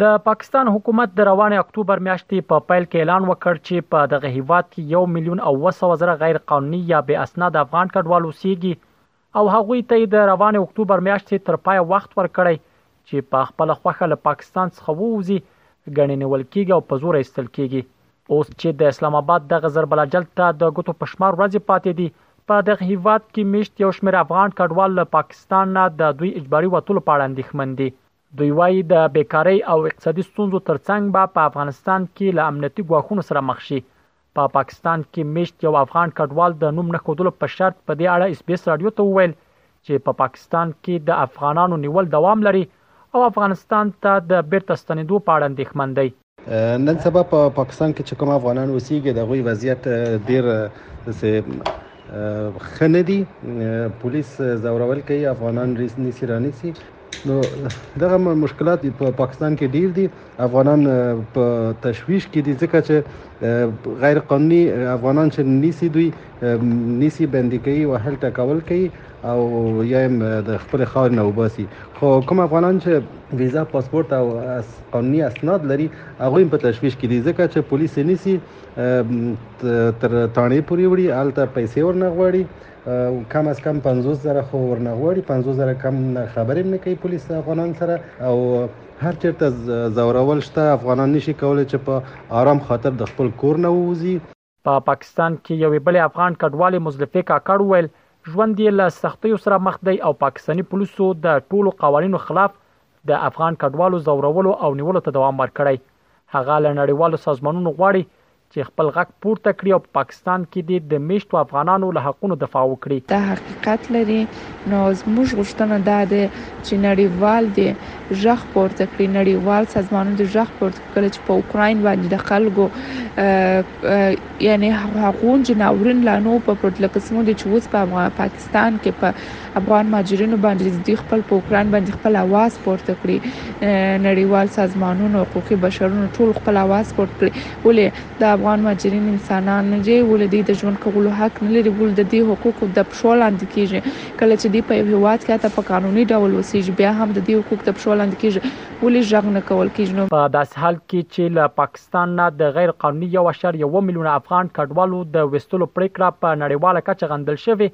د پاکستان حکومت د روانې اکتوبر میاشتې په پیل کې اعلان وکړ چې په دغه هیواد کې یو میلیون او 200 زره غیر قانوني یا بې اسناد افغان کډوال اوسېږي او هغوی ته د روانې اکتوبر میاشتې تر پای وخت ورکړی چې په خپل خوخه له پاکستان څخه ووزي غني نیول کیږي او په زور ایستل کیږي اوس چې د اسلام آباد دغه ضرب الاجل ته د ګوتو پښمار ورځې پاتې دي په دغه هیواد کې میشت یو شمېر افغان کډوال له پاکستان نه د دوی اجباري وتلو په اړه اندېښمن دي دوی وايي، د بېکارۍ او اقتصادي ستونزو ترڅنګ به په افغانستان کې له امنیتي ګواښونو سره مخ شي. په پاکستان کې مېشت یو افغان کډوال د نوم نه ښودلو په شرط په دې اړه اسبیس راډیو ته وویل چې په پاکستان کې د افغانانو نیول دوام لري او افغانستان ته د بېرته ستنېدو په اړه اندېښمن دی. نن سبا په پاکستان کې چې کوم افغانان اوسېږي د غوي وضعیت ډیر سه خنه دي پولیس زورول کوي افغانان ریس نیسی رانیسی نو دغه مشکلات په پاکستان کې ډیر دي افغانان په تشویش کې دي ځکه چې غیر قانوني افغانان چې نیسی دوی نیسي بندي کوي وهل ټکول کوي او یا هم د خپل خاور نه وباسي خو کوم افغانان چې ویزا پاسپورت او قانوني اسناد لري هغه په تشویش کې دي ځکه چې پولیس نیسي تر تاڼې پورې وړي الته پیسې ورنه غواړي کم از کم 50 زره خو ورنه غواړي 50 زره کم خبرې نه کوي پولیس افغانان سره او هر چیرته زورول شته افغانان نشي کولای چې په آرام خاطر د خپل کور نه ووزي په پاکستان کې یوې بلې افغان کډوالې مزلفې کاکړ وویل، ژوند یې له سختیو سره مخ دی او پاکستاني پولیسو د ټولو قوانینو خلاف د افغان کډوالو ځورولو او نیولو ته دوام ورکړی. هغه له نړیوالو سازمانونو غواړي، چې خپل غږ پورته کړي او په پاکستان کې دې د مېشتو افغانانو له حقونو دفاع وکړي. دا حقیقت لري، نو زموږ غوښتنه دا ده، چې نړیوال دې غږ پورته کړي، نړیوال سازمانونه دې غږ پورته کړي. کله چې په اوکراین باندې د خلکو یعنی هغو جناورین لانو په پرتله قسمو د چوز په افغان پاکستان کې په افغان ماجرینو باندې د خپل په اوکراین باندې خپل आवाज پورته کړی نړیوال سازمانونو حقوقي بشرونو ټول خپل आवाज پورته کړی ولې د افغان ماجرین انسانان نه دی ولې د ژوند کولو حق نه لري ول د دې حقوق د پښو لاندې کیږي کله چې دی په هیواد کې ته په قانوني ډول وسیږي بیا هم د دې حقوق د پښو لاندې کیږي ولې ږغ نه کول کېږي نو. په داسې حال کې چې له پاکستان نه د غیر قانوني یو اعشار یو میلیونه افغان کډوالو د ویستلو پرېکړه په نړیواله کچه غندل شوې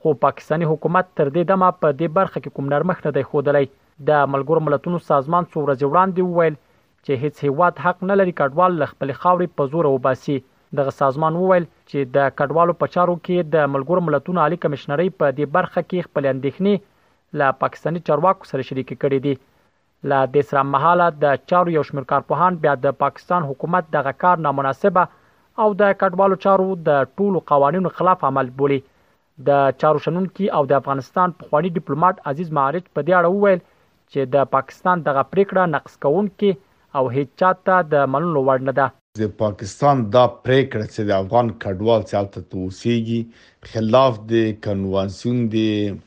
خو پاکستاني حکومت تر دې دمه په دې برخه کې کوم نرمښت نه دی ښودلی. د ملګرو ملتونو سازمان څو ورځې وړاندې وویل چې هېڅ هېواد حق نه لري کډوال له خپلې خاورې په زوره وباسي. دغه سازمان وویل چې د کډوالو په چارو کې د ملګرو ملتونو عالي کمېشنرۍ په دې برخه کې خپلې اندېښنې له پاکستاني چارواکو سره شریکې کړې دي. له دې سره مهاله د چارو یو شمېر کارپوهان بیا د پاکستان حکومت دغه کار نامناسبه او د کډوالو چارو د ټولو قوانینو خلاف عمل بولي د چارو شنونکي او د افغانستان پخوانی ډیپلوماټ عزیز معارج په دې اړه وویل چې د پاکستان دغه پریکړه نقض کوونکې او هیڅ چا ته د منلو وړ نه ده د پاکستان دا پرېکړه چې د افغان کډوال چې هلته ته اوسېږي خلاف د کنوانسیون د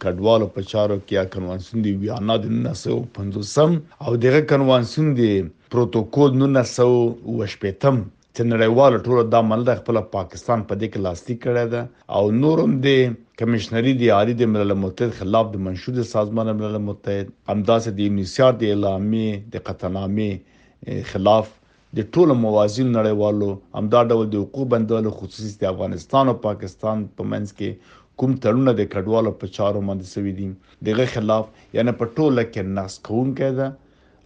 کډوالو په چارو کې یا کنوانسیون د ویانا د 1950 او دغه کنوانسیون د پروتوکول 1918 چې نړیوال ټول دا منله خپل پاکستان په دې کې لاسلیک کړی دی او نورم د کمشنری دی عالی د ملل متحد خلاف د منشور د سازمان ملل متحد همداسې د یونیسیار د اعلامیه د قطعنامه خلاف د ټولو موازینو نړیوالو همدا ډول د حقوق بندوالو خصوصیس د افغانستان او پاکستان په منځ کې کوم تړونه د کډوالو په چارو ماندې سوي دي دغه خلاف یعنی په ټوله کې نقض کوونکی ده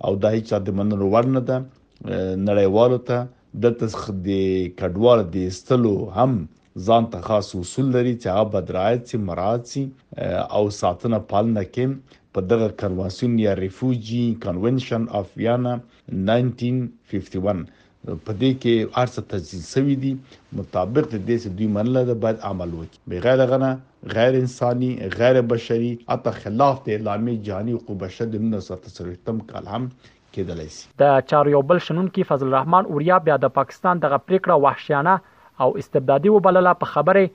او دا هیچا د منلو وړ نه ده نړیوالو ته دلته څخه د کډوال د استلو هم ځان ته خاص اصول لري چې هغه بدرایت سي مراعات سي او ساتنه پالنه کې په دغه کنوانسیون یا ریفوجی کنونشن اف ویانا 1951 په دې کې هر څه تجزیه شوي دي مطابق د دې چې دوی منله ده باید عمل وکړي بغیر هغه نه غیر انساني غیر بشري حتی خلاف د اعلامیې جهاني حقوق بشر د 1940 کال هم کېدلی شي. د چارو یو بل شنونکي فضل الرحمن اوریا بیا د پاکستان دغه پرېکړه وحشیانه او استبدادي وبلله په خبره یې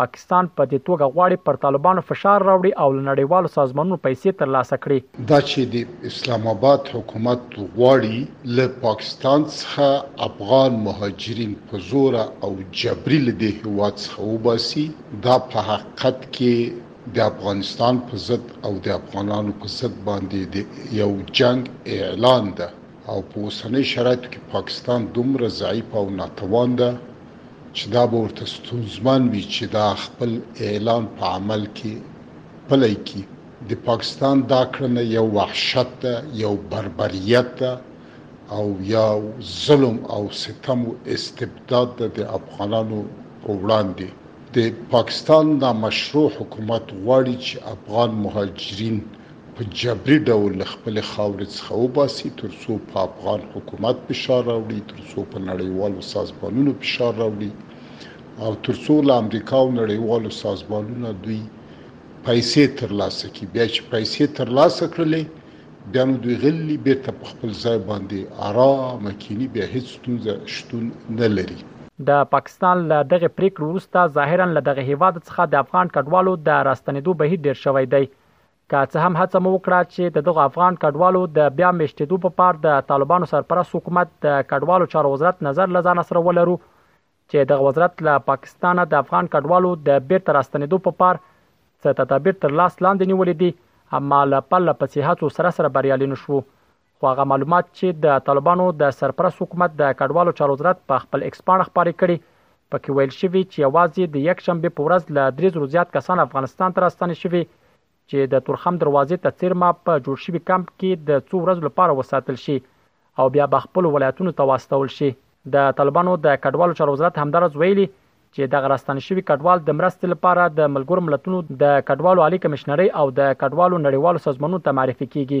پاکستان په دې توګه غواړي پر طالبانو فشار راوړي او له نړیوالو سازمانونو پیسې ترلاسه کړي. دا چې د اسلام اباد حکومت غواړي له پاکستان څخه افغان مهاجرین په زوره او جبري له دې هېواد څخه وباسي، دا په حقیقت کې د افغانستان په ضد او د افغانانو په ضد باندې د یو جنګ اعلان ده او په اوسنیو شرایطو کې پاکستان دومره ضعیف او ناتوان ده، چې دا به ورته ستونزمن وي چې دا خپل اعلان په عمل کې پلی کړي د پاکستان دا کړنه یو وحشت ده یو بربریت ده او یو ظلم او ستم او استبداد ده د افغانانو په وړاندې د پاکستان دا مشروع حکومت غواړي چې افغان مهاجرین په جبري ډول له خپلې خاورې څخه وباسي تر څو په افغان حکومت فشار راوړي، تر څو په نړیوالو سازمانونو فشار راوړي او تر څو له امریکا او نړیوالو سازمانونه دوی پیسې ترلاسه کړي، بیا چې پیسې ترلاسه کړلې بیا نو دوی غلي بیرته په خپل ځای باندې ارامه کیني بیا هیڅ ستونزه شتون نه لري. د پاکستان له دغې پریکړې وروسته ظاهراً له دغه هیواد څخه د افغان کډوالو د راستنیدو بهیر ډیر شوی دی که څه هم هڅه مو وکړه چې د دغه افغان کډوالو د بیا میشتېدو په پار د طالبانو سرپرست حکومت د کډوالو چارو وزارت نظر لزان سره ولرو چې دغه وزارت له پاکستانه د افغان کډوالو د بیرته راستنېدو په پار څه تدابیر تر لاس لاندې نیولې دي اما له پله پسې هڅو سره سره بریالي نشو خو هغه معلومات چې د طالبانو د سرپرست حکومت د کډوالو چارو وزارت په خپل ایکس پاڼه خپاره کړي پکې ویل شوي چې یوازې د یک شنبه په ورځ له درې زرو زیات کسان افغانستان ته راستانه شوي چې د تورخم دروازې ته څیرمه په جوړ شوي کمپ کې د څو ورځو لپاره وساتل شي او بیا به خپل ولایتونو ته واستول شي د طالبانو د کډوالو چارو وزارت همدارز ویلي چې د غراستان شوی کډوال د مرستې لپاره د ملګرو ملتونو د کډوالو عالی کمشنري او د کډوالو نړیوالو سازمانونو ته معرفي کیږي